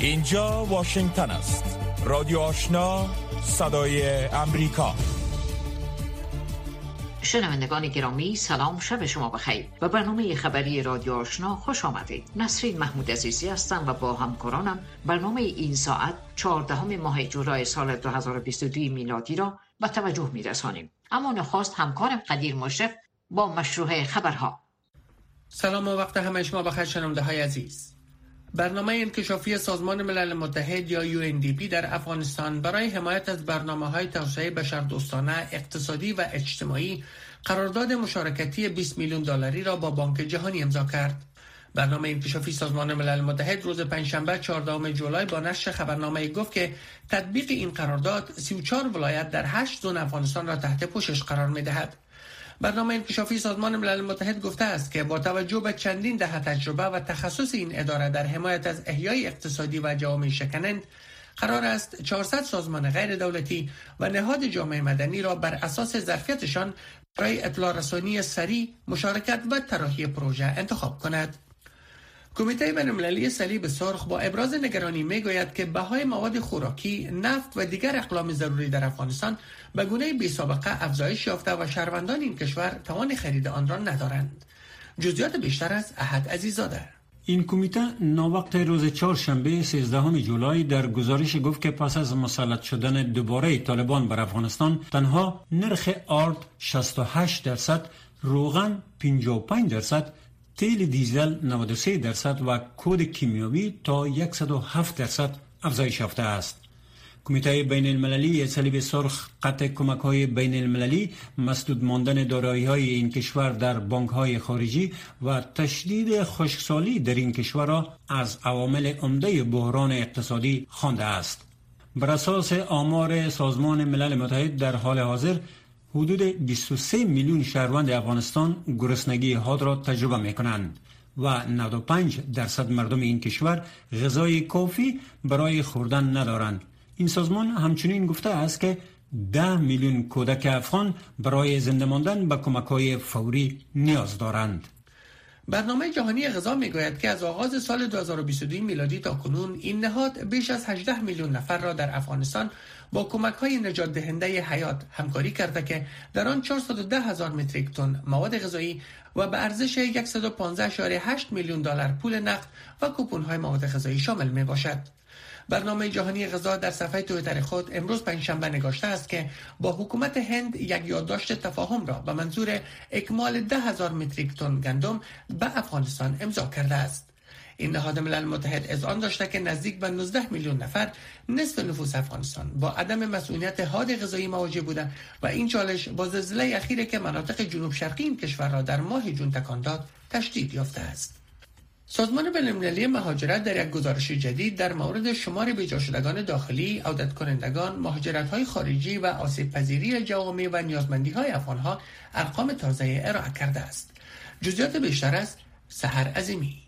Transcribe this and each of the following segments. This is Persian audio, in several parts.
اینجا واشنگتن است. رادیو آشنا صدای امریکا. شنوندگان گرامی سلام شب شما بخیر. و برنامه خبری رادیو آشنا خوش آمدید. نسرین محمود عزیزی هستم و با همکارانم برنامه این ساعت 14 ماه جولای سال 2022 میلادی را به توجه می رسانیم اما نخواست همکارم قدیر مشرف با مشروع خبرها. سلام و وقت همه شما بخیر شنونده های عزیز. برنامه انکشافی سازمان ملل متحد یا UNDP در افغانستان برای حمایت از برنامه های توسعه بشردوستانه اقتصادی و اجتماعی قرارداد مشارکتی 20 میلیون دلاری را با بانک جهانی امضا کرد. برنامه انکشافی سازمان ملل متحد روز پنجشنبه 14 جولای با نشر خبرنامه گفت که تطبیق این قرارداد 34 ولایت در 8 زون افغانستان را تحت پوشش قرار می دهد. برنامه انکشافی سازمان ملل متحد گفته است که با توجه به چندین دهه تجربه و تخصص این اداره در حمایت از احیای اقتصادی و جوامع شکنند قرار است 400 سازمان غیر دولتی و نهاد جامعه مدنی را بر اساس ظرفیتشان برای اطلاع رسانی سریع مشارکت و طراحی پروژه انتخاب کند. کمیته بین‌المللی صلیب سرخ با ابراز نگرانی می‌گوید که بهای مواد خوراکی، نفت و دیگر اقلام ضروری در افغانستان به گونه بی سابقه افزایش یافته و شهروندان این کشور توان خرید آن را ندارند. جزئیات بیشتر از احد عزیزاده این کمیته ناوقت روز چهارشنبه 13 جولای در گزارش گفت که پس از مسلط شدن دوباره طالبان بر افغانستان تنها نرخ آرد 68 درصد روغن 55 درصد تیل دیزل 93 درصد و کود کیمیاوی تا 107 درصد افزایش یافته است. کمیته بین المللی صلیب سرخ قطع کمک های بین المللی مسدود ماندن دارایی های این کشور در بانک های خارجی و تشدید خشکسالی در این کشور را از عوامل عمده بحران اقتصادی خوانده است. بر اساس آمار سازمان ملل متحد در حال حاضر حدود 23 میلیون شهروند افغانستان گرسنگی حاد را تجربه می کنند و 95 درصد مردم این کشور غذای کافی برای خوردن ندارند. این سازمان همچنین گفته است که 10 میلیون کودک افغان برای زنده ماندن به کمک های فوری نیاز دارند. برنامه جهانی غذا می‌گوید که از آغاز سال 2022 میلادی تا کنون این نهاد بیش از 18 میلیون نفر را در افغانستان با کمک های نجات دهنده حیات همکاری کرده که در آن 410 هزار متریک تن مواد غذایی و به ارزش 115.8 میلیون دلار پول نقد و کوپون های مواد غذایی شامل می باشد. برنامه جهانی غذا در صفحه تویتر خود امروز پنجشنبه نگاشته است که با حکومت هند یک یادداشت تفاهم را به منظور اکمال ده هزار متریک تن گندم به افغانستان امضا کرده است. این نهاد ملل متحد از آن داشته که نزدیک به 19 میلیون نفر نصف نفوس افغانستان با عدم مسئولیت حاد غذایی مواجه بودند و این چالش با زلزله اخیری که مناطق جنوب شرقی این کشور را در ماه جون تکان داد تشدید یافته است. سازمان بینالمللی مهاجرت در یک گزارش جدید در مورد شمار بیجا شدگان داخلی، عودت کنندگان، مهاجرت های خارجی و آسیب پذیری جوامع و نیازمندی های افغان ارقام تازه ارائه کرده است. جزئیات بیشتر است سحر عظیمی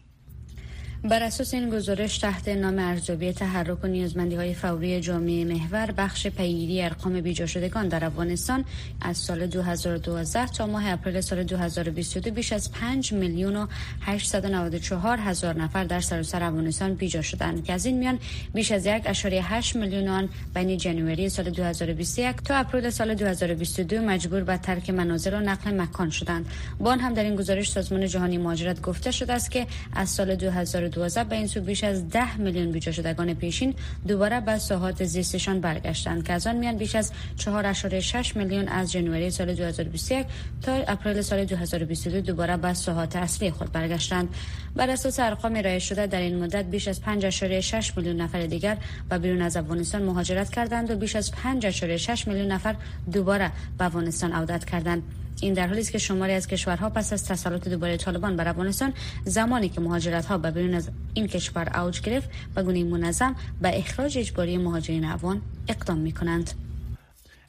بر اساس این گزارش تحت نام ارزیابی تحرک و نیازمندی های فوری جامعه محور بخش پیگیری ارقام بیجا شدگان در افغانستان از سال 2012 تا ماه اپریل سال 2022 بیش از 5 میلیون و 894 هزار نفر در سراسر افغانستان بیجا شدند که از این میان بیش از 1.8 میلیون آن بین جنوری سال 2021 تا اپریل سال 2022 مجبور به ترک منازل و نقل مکان شدند. با هم در این گزارش سازمان جهانی مهاجرت گفته شده است که از سال 2000 2012 به این سو بیش از 10 میلیون بیجا شدگان پیشین دوباره به ساحات زیستشان برگشتند. که از آن میان بیش از 4.6 میلیون از جنوری سال 2021 تا اپریل سال 2022 دوباره به ساحات اصلی خود برگشتند. بر اساس ارقام ارائه شده در این مدت بیش از 5.6 میلیون نفر دیگر به بیرون از افغانستان مهاجرت کردند و بیش از 5.6 میلیون نفر دوباره به افغانستان عودت کردند. این در حالی است که شماری از کشورها پس از تسلط دوباره طالبان بر افغانستان زمانی که مهاجرت ها به بیرون از این کشور اوج گرفت به گونه منظم به اخراج اجباری مهاجرین افغان اقدام می کنند.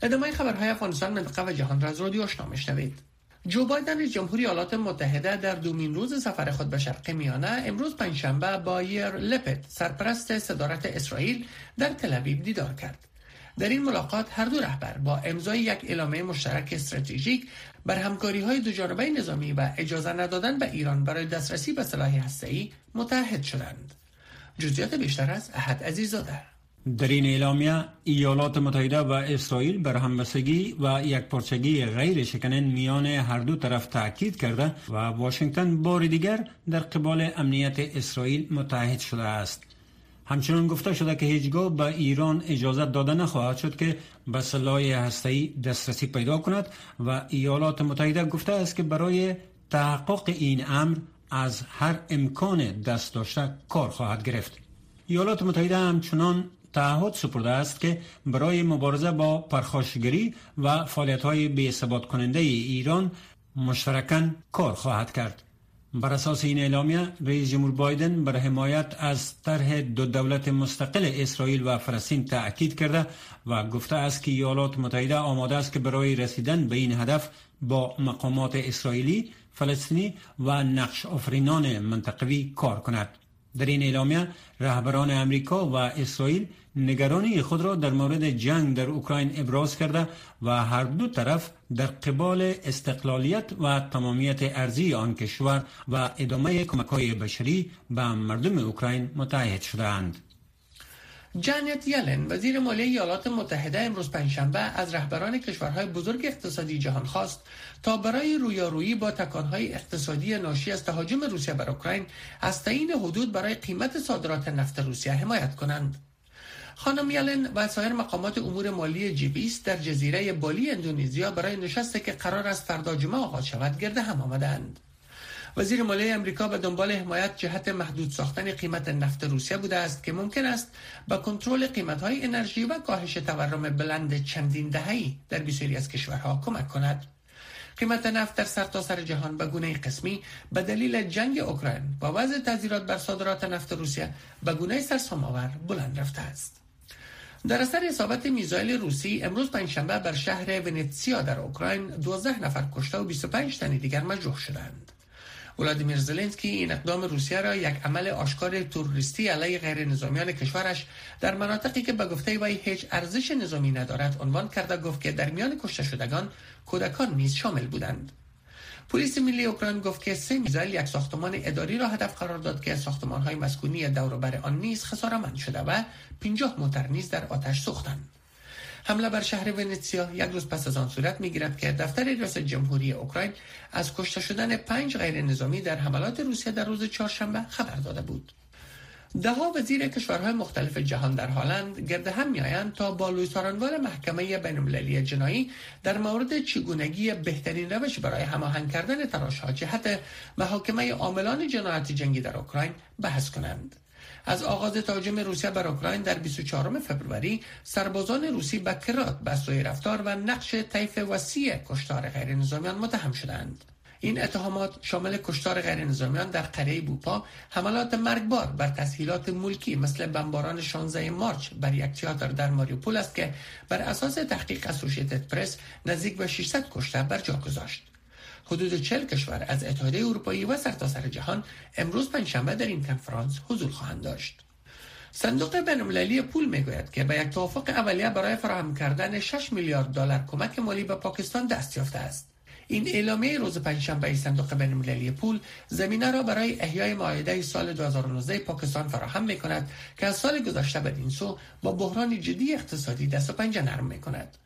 ادامه خبرهای افغانستان منطقه و جهان را از رادیو آشنا میشنوید جو بایدن جمهوری ایالات متحده در دومین روز سفر خود به شرق میانه امروز پنجشنبه با یر لپت سرپرست صدارت اسرائیل در تل دیدار کرد در این ملاقات هر دو رهبر با امضای یک اعلامیه مشترک استراتژیک بر همکاری های دو جانبه نظامی و اجازه ندادن به ایران برای دسترسی به سلاح هسته‌ای متحد شدند. جزئیات بیشتر از احد عزیزاده در این اعلامیه ایالات متحده و اسرائیل بر همبستگی و یک پرچگی غیر شکنن میان هر دو طرف تاکید کرده و واشنگتن بار دیگر در قبال امنیت اسرائیل متحد شده است همچنان گفته شده که هیچگاه به ایران اجازه داده نخواهد شد که به سلاح هسته‌ای دسترسی پیدا کند و ایالات متحده گفته است که برای تحقق این امر از هر امکان دست داشته کار خواهد گرفت ایالات متحده همچنان تعهد سپرده است که برای مبارزه با پرخاشگری و فعالیت های بی کننده ایران مشترکاً کار خواهد کرد. بر اساس این اعلامیه رئیس جمهور بایدن بر حمایت از طرح دو دولت مستقل اسرائیل و فلسطین تأکید کرده و گفته است که ایالات متحده آماده است که برای رسیدن به این هدف با مقامات اسرائیلی، فلسطینی و نقش آفرینان منطقوی کار کند. در این اعلامیه رهبران امریکا و اسرائیل نگرانی خود را در مورد جنگ در اوکراین ابراز کرده و هر دو طرف در قبال استقلالیت و تمامیت ارزی آن کشور و ادامه کمک های بشری به مردم اوکراین متحد شدهاند. جانت یلن وزیر مالی ایالات متحده امروز پنجشنبه از رهبران کشورهای بزرگ اقتصادی جهان خواست تا برای رویارویی با تکانهای اقتصادی ناشی از تهاجم روسیه بر اوکراین از تعیین حدود برای قیمت صادرات نفت روسیه حمایت کنند. خانم یلن و سایر مقامات امور مالی جی 20 در جزیره بالی اندونزیا برای نشستی که قرار است فردا جمعه آغاز شود گرد هم آمدند. وزیر مالی امریکا به دنبال حمایت جهت محدود ساختن قیمت نفت روسیه بوده است که ممکن است به کنترل قیمت‌های انرژی و کاهش تورم بلند چندین دهه‌ای در بسیاری از کشورها کمک کند. قیمت نفت در سرتاسر سر جهان به گونه قسمی به دلیل جنگ اوکراین با وضع تذیرات بر صادرات نفت روسیه به گونه سرسام‌آور بلند رفته است. در اثر اصابت میزایل روسی امروز پنجشنبه بر شهر ونتسیا در اوکراین 12 نفر کشته و 25 تن دیگر مجروح شدند. ولادیمیر زلنسکی این اقدام روسیه را یک عمل آشکار توریستی علیه غیر نظامیان کشورش در مناطقی که به گفته وی هیچ ارزش نظامی ندارد عنوان کرده گفت که در میان کشته شدگان کودکان نیز شامل بودند. پلیس ملی اوکراین گفت که سه میزایل یک ساختمان اداری را هدف قرار داد که ساختمان های مسکونی دور بر آن نیز خسارمند شده و 50 موتر نیز در آتش سوختند. حمله بر شهر ونیتسیا یک روز پس از آن صورت می‌گیرد که دفتر ریاست جمهوری اوکراین از کشته شدن پنج غیر نظامی در حملات روسیه در روز چهارشنبه خبر داده بود. دهها وزیر کشورهای مختلف جهان در هالند گرد هم میآیند تا با لویسارانوار محکمه بینالمللی جنایی در مورد چگونگی بهترین روش برای هماهنگ کردن تراشها جهت محاکمه عاملان جنایت جنگی در اوکراین بحث کنند. از آغاز تهاجم روسیه بر اوکراین در 24 فوریه سربازان روسی به کرات به سوی رفتار و نقش طیف وسیع کشتار غیر نظامیان متهم شدند. این اتهامات شامل کشتار غیر نظامیان در قریه بوپا، حملات مرگبار بر تسهیلات ملکی مثل بمباران 16 مارچ بر یک تئاتر در ماریوپول است که بر اساس تحقیق اسوسییتد پرس نزدیک به 600 کشته بر جا گذاشت. حدود 40 کشور از اتحادیه اروپایی و سرتاسر جهان امروز پنجشنبه در این کنفرانس حضور خواهند داشت. صندوق بینالمللی پول می‌گوید که به یک توافق اولیه برای فراهم کردن 6 میلیارد دلار کمک مالی به پاکستان دست یافته است. این اعلامیه روز پنجشنبه صندوق بینالمللی پول زمینه را برای احیای معاهده سال 2019 پاکستان فراهم می کند که از سال گذشته به این سو با بحران جدی اقتصادی دست و پنجه نرم می کند.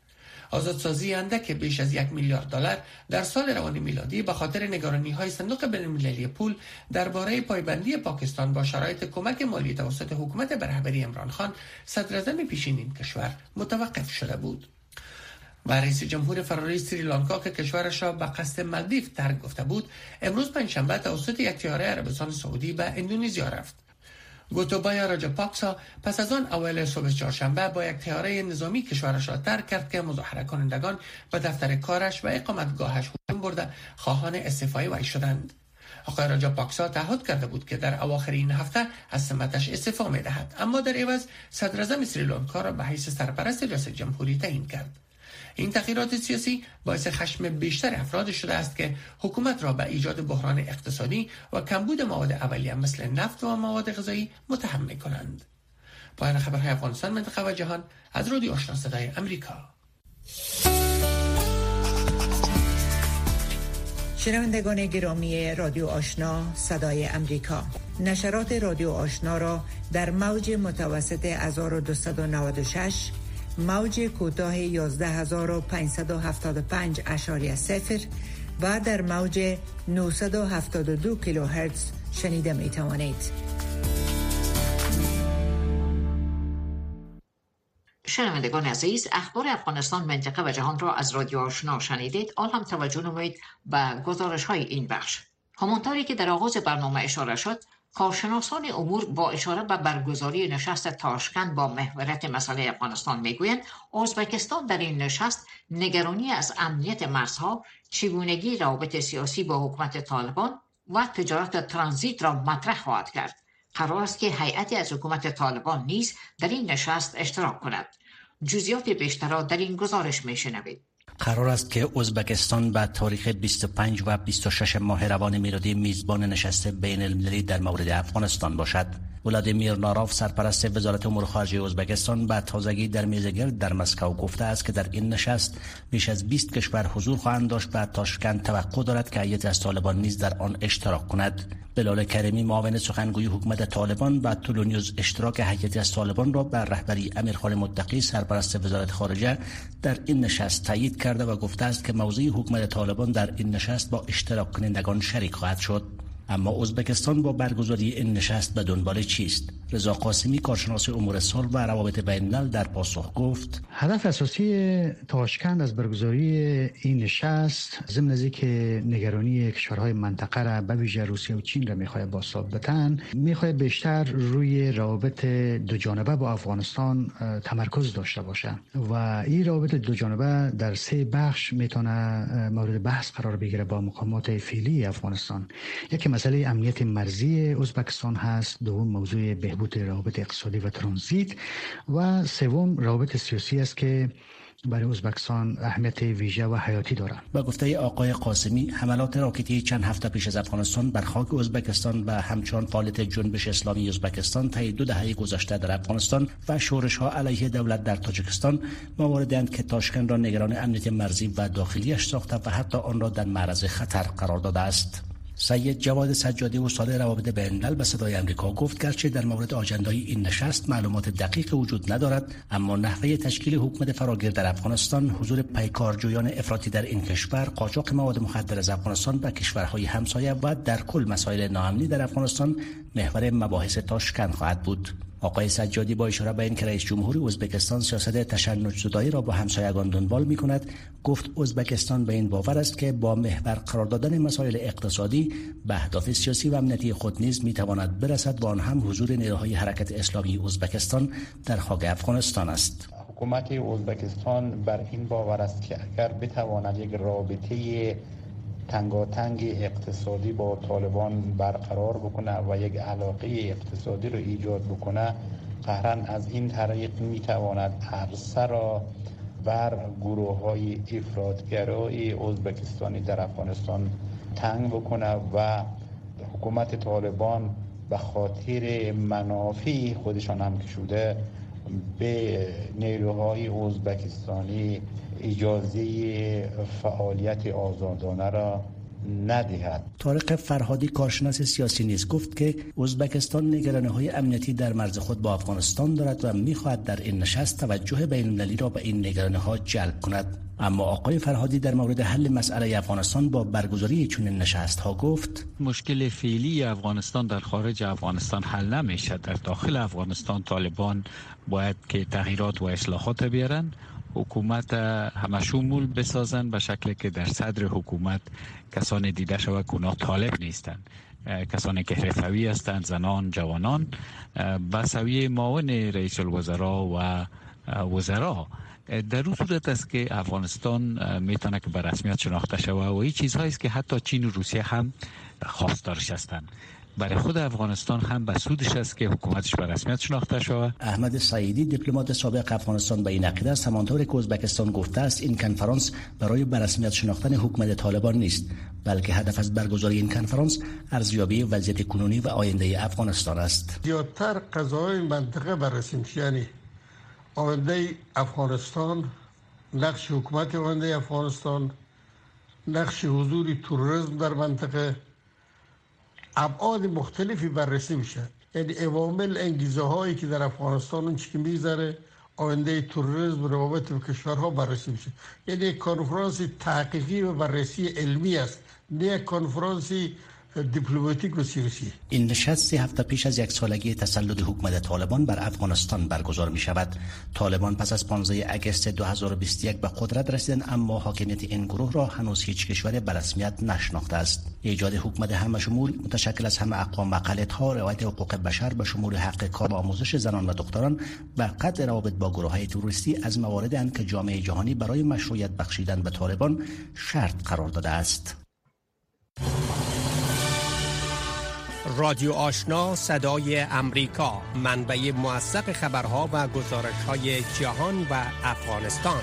آزادسازی اندک بیش از یک میلیارد دلار در سال روانی میلادی به خاطر نگرانی های صندوق بینالمللی پول درباره پایبندی پاکستان با شرایط کمک مالی توسط حکومت به رهبری عمران خان صدر پیشین این کشور متوقف شده بود. و رئیس جمهور فراری سریلانکا که کشورش را به قصد مالدیو ترک گفته بود امروز پنجشنبه توسط یک تیاره عربستان سعودی به اندونزیا رفت گوتوبایا پاکسا پس از آن اول صبح چهارشنبه با یک تیاره نظامی کشورش را ترک کرد که مظاهره کنندگان به دفتر کارش و اقامتگاهش هجوم برده خواهان استعفای وی شدند. آقای راجا پاکسا تعهد کرده بود که در اواخر این هفته از سمتش استعفا می دهد اما در عوض صدر سریلانکا را به حیث سرپرست ریاست جمهوری تعیین کرد. این تغییرات سیاسی باعث خشم بیشتر افراد شده است که حکومت را به ایجاد بحران اقتصادی و کمبود مواد اولیه مثل نفت و مواد غذایی متهم می کنند. پایان خبرهای افغانستان منطقه و جهان از رادیو آشنا صدای امریکا شنوندگان گرامی رادیو آشنا صدای امریکا نشرات رادیو آشنا را در موج متوسط 1296 موج کوتاه 11575 اشاری صفر و در موج 972 کیلوهرتز شنیده می توانید. شنوندگان عزیز اخبار افغانستان منطقه و جهان را از رادیو آشنا شنیدید آن هم توجه نمایید به گزارش های این بخش همانطوری که در آغاز برنامه اشاره شد کارشناسان امور با اشاره به برگزاری نشست تاشکند با محوریت مسئله افغانستان می‌گویند ازبکستان در این نشست نگرانی از امنیت مرزها چگونگی روابط سیاسی با حکومت طالبان و تجارت ترانزیت را مطرح خواهد کرد. قرار است که هیئتی از حکومت طالبان نیز در این نشست اشتراک کند. جزئیات بیشتر را در این گزارش میشنوید. قرار است که ازبکستان به تاریخ 25 و 26 ماه روان میلادی میزبان نشست بین المللی در مورد افغانستان باشد. ولادیمیر ناراف سرپرست وزارت امور خارجه ازبکستان به تازگی در میزگرد در مسکو گفته است که در این نشست بیش از 20 کشور حضور خواهند داشت و تاشکند توقع دارد که هیئت از طالبان نیز در آن اشتراک کند. بلال کریمی معاون سخنگوی حکومت طالبان و نیوز اشتراک هیئت از طالبان را بر رهبری امیرخان متقی سرپرست وزارت خارجه در این نشست تایید کرده و گفته است که موضوع حکومت طالبان در این نشست با اشتراک کنندگان شریک خواهد شد اما ازبکستان با برگزاری این نشست به دنبال چیست؟ رضا قاسمی کارشناس امور صلح و روابط بین در پاسخ گفت. هدف اساسی تاشکند از برگزاری این نشست ضمن از که نگرانی کشورهای منطقه را به ویژه روسیه و چین را می‌خواد باسلاب بتن می‌خواد بیشتر روی روابط دو جانبه با افغانستان تمرکز داشته باشه و این روابط دو جانبه در سه بخش می‌تونه مورد بحث قرار بگیره با مقامات فعلی افغانستان. یکی مسئله امنیت مرزی ازبکستان هست دوم موضوع بهبود روابط اقتصادی و ترانزیت و سوم روابط سیاسی است که برای ازبکستان اهمیت ویژه و حیاتی دارد. با گفته آقای قاسمی حملات راکتی چند هفته پیش از افغانستان بر خاک ازبکستان و همچنان فعالیت جنبش اسلامی ازبکستان طی دو دهه گذشته در افغانستان و شورش ها علیه دولت در تاجیکستان مواردند که تاشکند را نگران امنیت مرزی و داخلیش ساخته و حتی آن را در معرض خطر قرار داده است. سید جواد سجادی استاد روابط بین‌الملل به صدای آمریکا گفت گرچه در مورد آجندای این نشست معلومات دقیق وجود ندارد اما نحوه تشکیل حکومت فراگیر در افغانستان حضور پیکارجویان افراطی در این کشور قاچاق مواد مخدر از افغانستان به کشورهای همسایه و در کل مسائل ناامنی در افغانستان محور مباحث تاشکند خواهد بود. آقای سجادی با اشاره به اینکه رئیس جمهور ازبکستان سیاست تشنج زدایی را با همسایگان دنبال می کند گفت ازبکستان به این باور است که با محور قرار دادن مسائل اقتصادی به اهداف سیاسی و امنیتی خود نیز می تواند برسد و آن هم حضور نیروهای حرکت اسلامی ازبکستان در خاک افغانستان است. حکومت ازبکستان بر این باور است که اگر بتواند یک رابطه تنگاتنگ اقتصادی با طالبان برقرار بکنه و یک علاقه اقتصادی رو ایجاد بکنه قهرن از این طریق می‌تواند عرصه را بر گروه های افرادگرای ازبکستانی در افغانستان تنگ بکنه و حکومت طالبان به خاطر منافع خودشان هم که به نیروهای ازبکستانی اجازه فعالیت آزادانه را ندهد. طارق فرهادی کارشناس سیاسی نیز گفت که ازبکستان نگرانه های امنیتی در مرز خود با افغانستان دارد و می‌خواهد در این نشست توجه بین المللی را به این نگرانه ها جلب کند. اما آقای فرهادی در مورد حل مسئله افغانستان با برگزاری چون نشست ها گفت مشکل فعلی افغانستان در خارج افغانستان حل نمیشه در داخل افغانستان طالبان باید که تغییرات و اصلاحات بیارن. حکومت همه شمول بسازن به شکلی که در صدر حکومت کسان دیده شود که طالب نیستند کسانی که حرفوی هستند زنان جوانان به سویه معاون رئیس الوزراء و وزرا. در اون صورت است که افغانستان می‌تونه که به رسمیت شناخته شود و این چیزهایی است که حتی چین و روسیه هم خواستارش هستند برای خود افغانستان هم به سودش است که حکومتش به رسمیت شناخته شود. احمد سعیدی دیپلمات سابق افغانستان به این عقیده است. همانطور که ازبکستان گفته است این کنفرانس برای به رسمیت شناختن حکومت طالبان نیست بلکه هدف از برگزاری این کنفرانس ارزیابی وضعیت کنونی و آینده افغانستان است. زیادتر قضاهای منطقه بررسی میشه. یعنی آینده افغانستان نقش حکومت آینده افغانستان نقش حضور تروریسم در منطقه ابعاد مختلفی بررسی میشه. یعنی عوامل انگیزه هایی که در افغانستان اون که می‌ذاره آینده توریسم روابط و کشورها بررسی میشه. یعنی یک کنفرانس تحقیقی و بررسی علمی است. نه کنفرانسی دیپلماتیک و سیاسی. این نشست سه هفته پیش از یک سالگی تسلط حکومت طالبان بر افغانستان برگزار می شود طالبان پس از 15 اگست 2021 به قدرت رسیدن اما حاکمیت این گروه را هنوز هیچ کشور به رسمیت نشناخته است. ایجاد حکومت همه شمول متشکل از همه اقوام و ها روایت حقوق بشر به شمول حق کار و آموزش زنان و دختران و قطع روابط با گروه های توریستی از مواردی که جامعه جهانی برای مشروعیت بخشیدن به طالبان شرط قرار داده است. رادیو آشنا صدای امریکا منبع موثق خبرها و گزارش های جهان و افغانستان.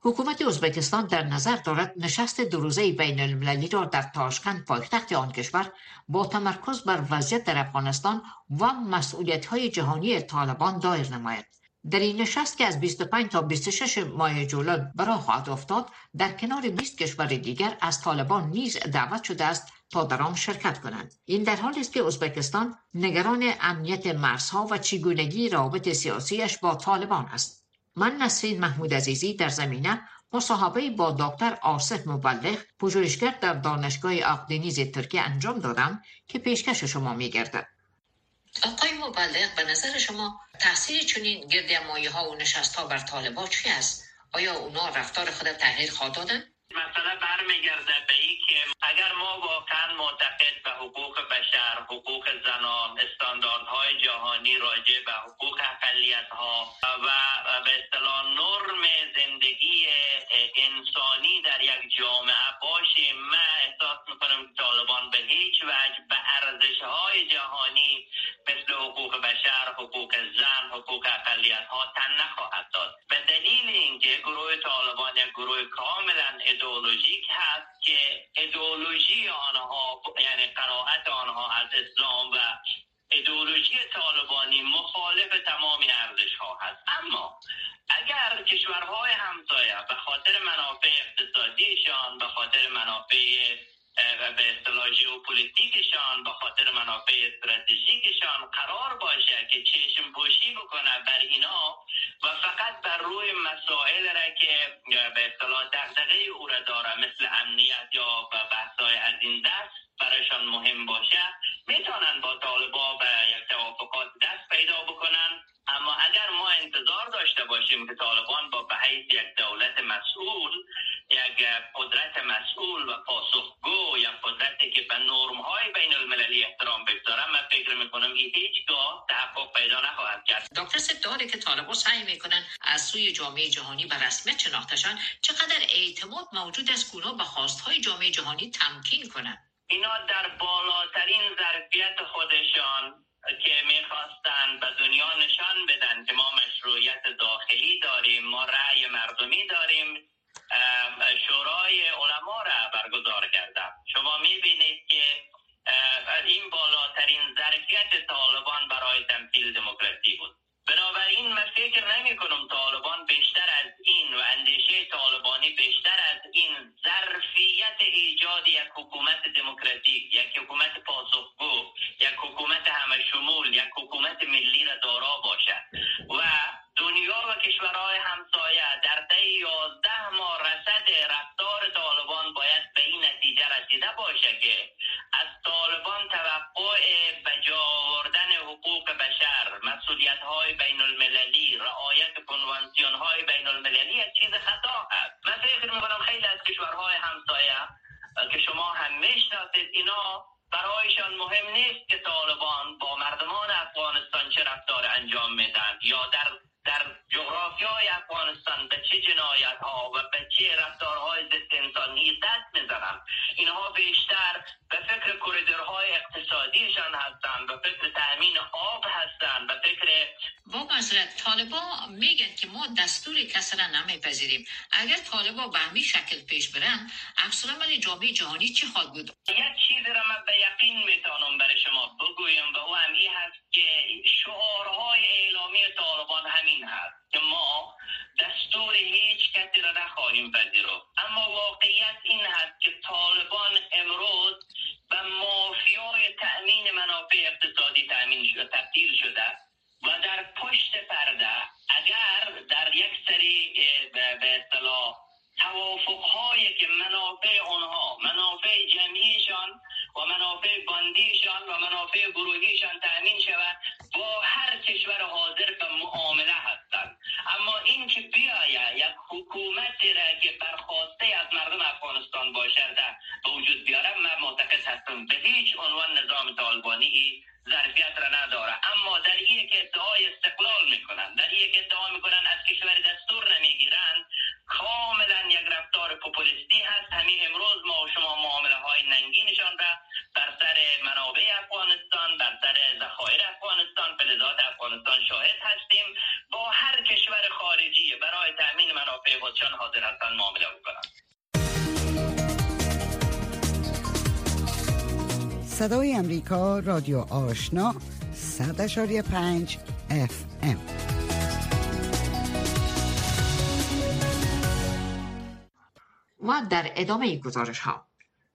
حکومت ازبکستان در نظر دارد نشست دو روزه بین المللی را در تاشکند پایتخت آن کشور با تمرکز بر وضعیت در افغانستان و مسئولیت های جهانی طالبان دایر نماید. در این نشست که از 25 تا 26 ماه جولای برای خواهد افتاد در کنار 20 کشور دیگر از طالبان نیز دعوت شده است تا در آن شرکت کنند. این در حالی است که ازبکستان نگران امنیت مرزها و چگونگی رابط سیاسیش با طالبان است. من نسرین محمود عزیزی در زمینه مصاحبه با دکتر آصف مبلغ پژوهشگر در دانشگاه اقدینیز ترکیه انجام دادم که پیشکش شما میگردد. آقای مبلغ به نظر شما تاثیر چنین گردمایی ها و نشست ها بر طالبان چی است؟ آیا اونا رفتار خود تغییر خواهد دادن مسئله برمیگرده به این که اگر ما واقعا معتقد به حقوق بشر حقوق زنان استانداردهای جهانی راجع به حقوق اقلیت ها و به اصطلاح نرم زندگی انسانی در یک جامعه باشیم من احساس می‌کنم طالبان به هیچ وجه به ارزش های جهانی مثل حقوق بشر حقوق زن حقوق اقلیت ها تن نخواهد داد به دلیل اینکه گروه طالبان یک گروه کاملا ایدئولوژیک هست که ایدئولوژی آنها یعنی قرائت آنها از اسلام طالبا به یک توافقات دست پیدا بکنن. اما اگر ما انتظار داشته باشیم که طالبان با به حیث یک دولت مسئول یک قدرت مسئول و پاسخگو یا قدرتی که به نرم های بین المللی احترام بگذارم من فکر می‌کنم که هیچگاه تحقق پیدا نخواهد کرد. دکتر داره که طالبان سعی می‌کنن از سوی جامعه جهانی به رسمیت شناختشان چقدر اعتماد موجود است که به خواستهای جامعه جهانی تمکین کنند اینا در بالاترین ظرفیت خودشان که می‌خواستن به دنیا نشان بدن که ما مشروعیت داخلی داریم ما رأی مردمی داریم شورای علما را برگزار کردن شما می‌بینید که این بالاترین ظرفیت طالبان برای تمثیل دموکراسی بود بنابراین من فکر نمی کنم طالبان بیشتر از این و اندیشه طالبانی بیشتر از این ظرفیت ایجاد یک حکومت دموکراتیک یک حکومت پاسخگو یک حکومت همه شمول یک حکومت ملی را دارا باشد. اگر طالبا به همین شکل پیش برن عکس جامعه جهانی چی خواهد بود؟ یک چیز را من به یقین می‌تونم برای شما بگویم و او هم هست که شعارهای اعلامی طالبان همین هست که ما دستور هیچ کسی را نخواهیم پذیرفت. اما واقعیت این هست که طالبان امروز و مافیای تأمین منافع اقتصادی تأمین شده تبدیل شده. و در پشت پرده اگر در یک سری به اصطلاح توافق هایی که منافع آنها منافع جمعیشان و منافع باندیشان و منافع گروهیشان تأمین شود با هر کشور حاضر به معامله هستند. اما این که بیاید یک حکومتی را که برخواسته از مردم افغانستان باشد به وجود بیاره من معتقد هستم به هیچ عنوان نظام طالبانی ظرفیت را نداره اما در این که ادعای استقلال می‌کنن در این که ادعا می‌کنن از کشور دستور نمی‌گیرند کاملا یک رفتار پوپولیستی صدای امریکا رادیو آشنا 100.5 اف ام. و در ادامه گزارش ها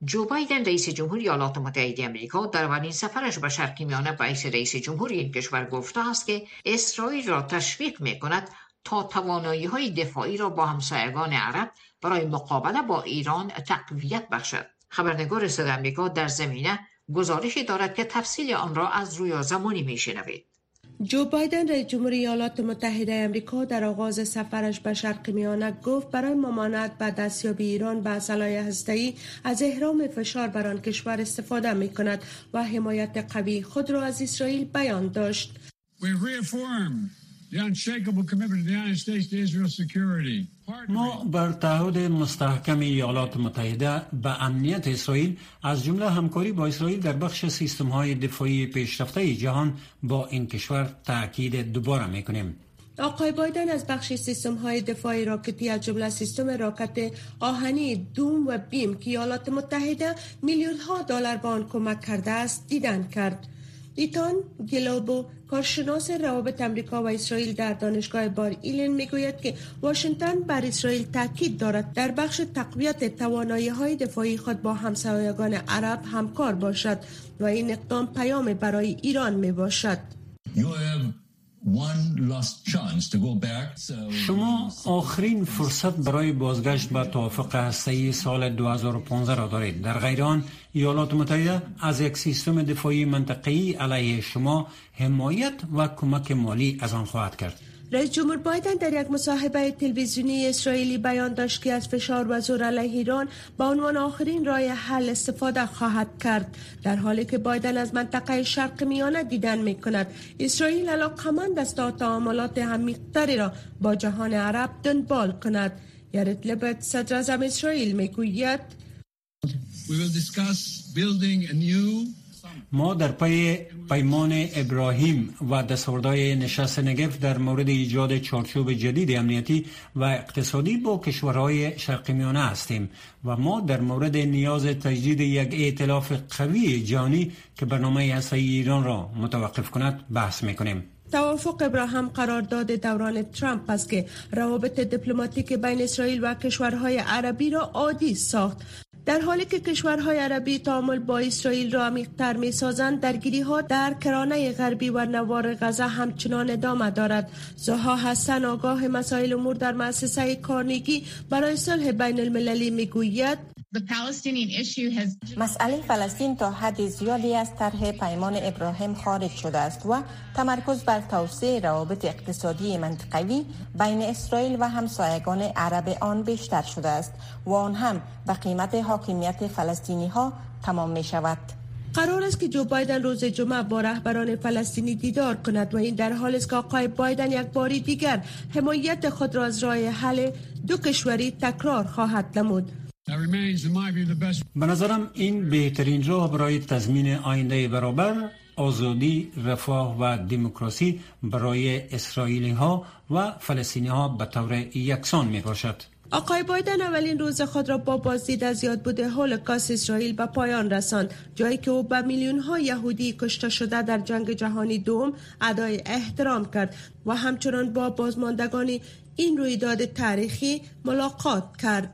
جو بایدن رئیس جمهوری ایالات متحده امریکا در اولین سفرش به شرق میانه باعث رئیس جمهوری این کشور گفته است که اسرائیل را تشویق می کند تا توانایی های دفاعی را با همسایگان عرب برای مقابله با ایران تقویت بخشد. خبرنگار صدا امریکا در زمینه گزارشی دارد که تفصیل آن را از رویا زمانی میشنوید جو بایدن رئیس جمهوری ایالات متحده امریکا در آغاز سفرش به شرق میانه گفت برای ممانعت به دستیابی ایران به اسلحه هسته‌ای از احرام فشار بر آن کشور استفاده می کند و حمایت قوی خود را از اسرائیل بیان داشت. ما بر تعهد مستحکم ایالات متحده به امنیت اسرائیل از جمله همکاری با اسرائیل در بخش سیستم های دفاعی پیشرفته جهان با این کشور تاکید دوباره می کنیم. آقای بایدن از بخش سیستم های دفاعی راکتی از جمله سیستم راکت آهنی دوم و بیم که ایالات متحده میلیون ها دلار به آن کمک کرده است دیدن کرد. ایتان گلوبو کارشناس روابط امریکا و اسرائیل در دانشگاه بار ایلن می‌گوید که واشنگتن بر اسرائیل تاکید دارد در بخش تقویت توانایی های دفاعی خود با همسایگان عرب همکار باشد و این اقدام پیام برای ایران می باشد. شما آخرین فرصت برای بازگشت به توافق هسته‌ای سال 2015 را دارید. در غیر آن ایالات متحده از یک سیستم دفاعی منطقه‌ای علیه شما حمایت و کمک مالی از آن خواهد کرد. رئیس جمهور بایدن در یک مصاحبه تلویزیونی اسرائیلی بیان داشت که از فشار و زور علیه ایران با عنوان آخرین راه حل استفاده خواهد کرد. در حالی که بایدن از منطقه شرق میانه دیدن می کند اسرائیل علاقمند است تا تعاملات عمیقتری را با جهان عرب دنبال کند. یارت لبت صدر اسرائیل می گوید ما در پی پیمان ابراهیم و دستوردهای نشست نگف در مورد ایجاد چارچوب جدید امنیتی و اقتصادی با کشورهای شرق میانه هستیم و ما در مورد نیاز تجدید یک ائتلاف قوی جانی که برنامه هسته ایران را متوقف کند بحث می‌کنیم. توافق ابراهام قرارداد دوران ترامپ است که روابط دیپلماتیک بین اسرائیل و کشورهای عربی را عادی ساخت. در حالی که کشورهای عربی تعامل با اسرائیل را عمیقتر می سازند درگیری ها در کرانه غربی و نوار غزه همچنان ادامه دارد. زها حسن آگاه مسائل امور در مؤسسه کارنگی برای صلح بین المللی می گوید مسئله فلسطین تا حد زیادی از طرح پیمان ابراهیم خارج شده است و تمرکز بر توسعه روابط اقتصادی منطقوی بین اسرائیل و همسایگان عرب آن بیشتر شده است و آن هم به قیمت حاکمیت فلسطینی ها تمام می شود. قرار است که جو بایدن روز جمعه با رهبران فلسطینی دیدار کند و این در حال است که آقای بایدن یک باری دیگر حمایت خود را از راه حل دو کشوری تکرار خواهد نمود. به نظرم این بهترین راه برای تضمین آینده برابر آزادی، رفاه و دموکراسی برای اسرائیلی ها و فلسطینی ها به طور یکسان می باشد. آقای بایدن اولین روز خود را با بازدید از یاد بوده هولوکاست اسرائیل به پایان رساند جایی که او به میلیون ها یهودی کشته شده در جنگ جهانی دوم ادای احترام کرد و همچنان با بازماندگان این رویداد تاریخی ملاقات کرد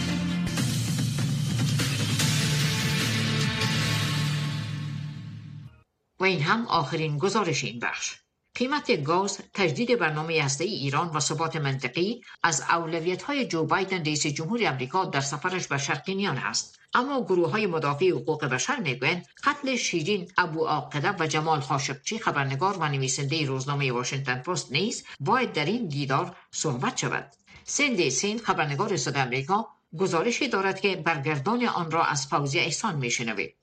این هم آخرین گزارش این بخش. قیمت گاز تجدید برنامه هسته ایران و ثبات منطقی از اولویت های جو بایدن رئیس جمهور آمریکا در سفرش به شرق میانه است. اما گروه های مدافع حقوق بشر می‌گویند قتل شیرین ابو عاقله و جمال خاشقچی خبرنگار و نویسنده روزنامه واشنگتن پست نیز باید در این دیدار صحبت شود. سندی سین خبرنگار صدا آمریکا گزارشی دارد که برگردان آن را از فوزی احسان میشنوید.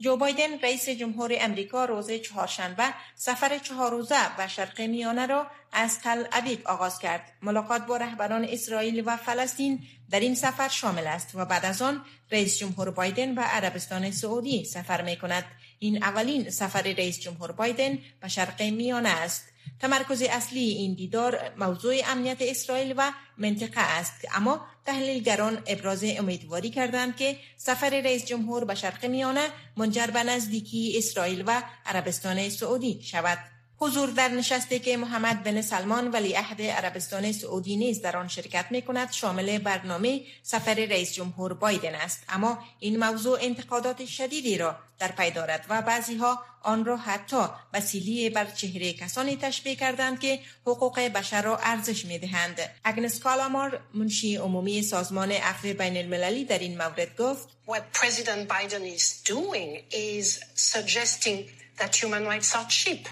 جو بایدن رئیس جمهور امریکا روز چهارشنبه سفر چهار روزه و شرق میانه را از تل ابیب آغاز کرد. ملاقات با رهبران اسرائیل و فلسطین در این سفر شامل است و بعد از آن رئیس جمهور بایدن به عربستان سعودی سفر می کند. این اولین سفر رئیس جمهور بایدن به شرق میانه است. تمرکز اصلی این دیدار موضوع امنیت اسرائیل و منطقه است. اما تحلیلگران ابراز امیدواری کردند که سفر رئیس جمهور به شرق میانه منجر به نزدیکی اسرائیل و عربستان سعودی شود. حضور در نشستی که محمد بن سلمان ولی عهد عربستان سعودی نیز در آن شرکت می کند شامل برنامه سفر رئیس جمهور بایدن است. اما این موضوع انتقادات شدیدی را در پی دارد و بعضی ها آن را حتی وسیله بر چهره کسانی تشبیه کردند که حقوق بشر را ارزش می دهند. اگنس کالامار منشی عمومی سازمان عفو بین المللی در این مورد گفت What President Biden is doing is suggesting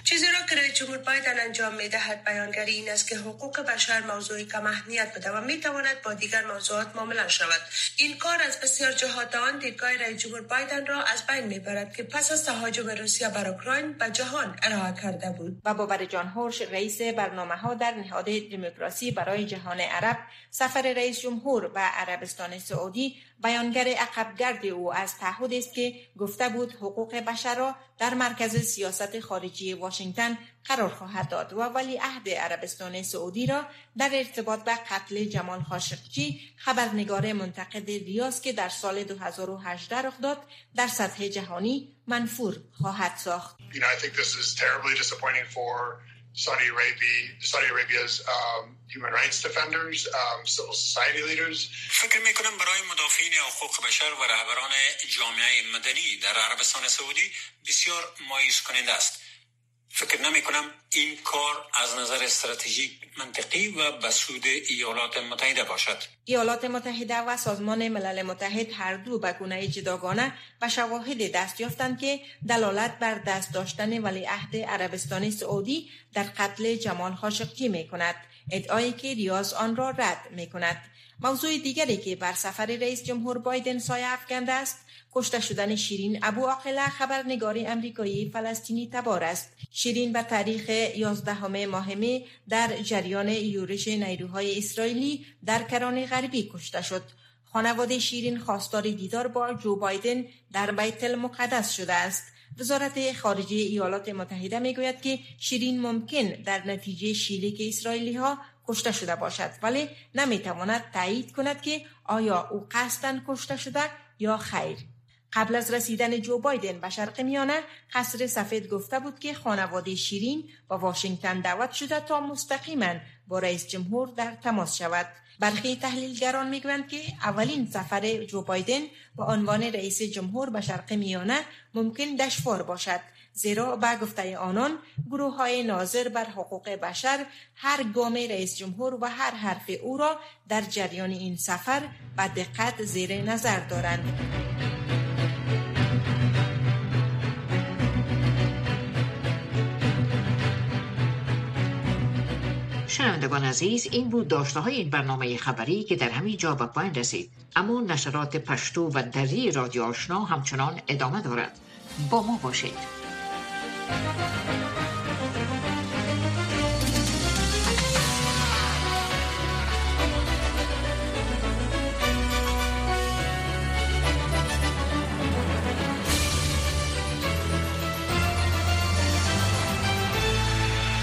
چیزی را که رئیس جمهور بایدن انجام می دهد بیانگری این است که حقوق بشر موضوعی کم اهمیت بده و می تواند با دیگر موضوعات معامله شود. این کار از بسیار جهات آن دیدگاه رئیس جمهور بایدن را از بین می برد که پس از تهاجم روسیه بر اوکراین به جهان ارائه کرده بود. و باور جان هورش رئیس برنامه ها در نهاد دموکراسی برای جهان عرب سفر رئیس جمهور و عربستان سعودی بیانگر عقبگرد او از تعهد است که گفته بود حقوق بشر را در مرکز سیاست خارجی واشنگتن قرار خواهد داد و ولی عهد عربستان سعودی را در ارتباط به قتل جمال خاشقچی خبرنگار منتقد ریاض که در سال 2018 رخ داد در سطح جهانی منفور خواهد ساخت. Saudi Arabia, Saudi Arabia's um, human rights defenders, um, civil society leaders. فکر می کنم برای مدافعین حقوق بشر و رهبران جامعه مدنی در عربستان سعودی بسیار مایوس کننده است. فکر نمی کنم این کار از نظر استراتژیک منطقی و به سود ایالات متحده باشد. ایالات متحده و سازمان ملل متحد هر دو به گونه جداگانه و شواهد دست یافتند که دلالت بر دست داشتن ولیعهد عربستان سعودی در قتل جمال خاشقچی می کند ادعایی که ریاض آن را رد می کند موضوع دیگری که بر سفر رئیس جمهور بایدن سایه افکنده است کشته شدن شیرین ابو عاقله خبرنگار امریکایی فلسطینی تبار است. شیرین به تاریخ 11 ماه می در جریان یورش نیروهای اسرائیلی در کرانه غربی کشته شد. خانواده شیرین خواستار دیدار با جو بایدن در بیت المقدس شده است. وزارت خارجه ایالات متحده می گوید که شیرین ممکن در نتیجه شیلیک اسرائیلی ها کشته شده باشد ولی نمی تواند تایید کند که آیا او قصدا کشته شده یا خیر. قبل از رسیدن جو بایدن به شرق میانه قصر سفید گفته بود که خانواده شیرین با واشنگتن دعوت شده تا مستقیما با رئیس جمهور در تماس شود برخی تحلیلگران می‌گویند که اولین سفر جو بایدن با عنوان رئیس جمهور به شرق میانه ممکن دشوار باشد زیرا به گفته آنان گروه های ناظر بر حقوق بشر هر گام رئیس جمهور و هر حرف او را در جریان این سفر به دقت زیر نظر دارند. شنوندگان عزیز این بود داشته های این برنامه خبری که در همین جا به پایان رسید. اما نشرات پشتو و دری رادیو آشنا همچنان ادامه دارد. با ما باشید.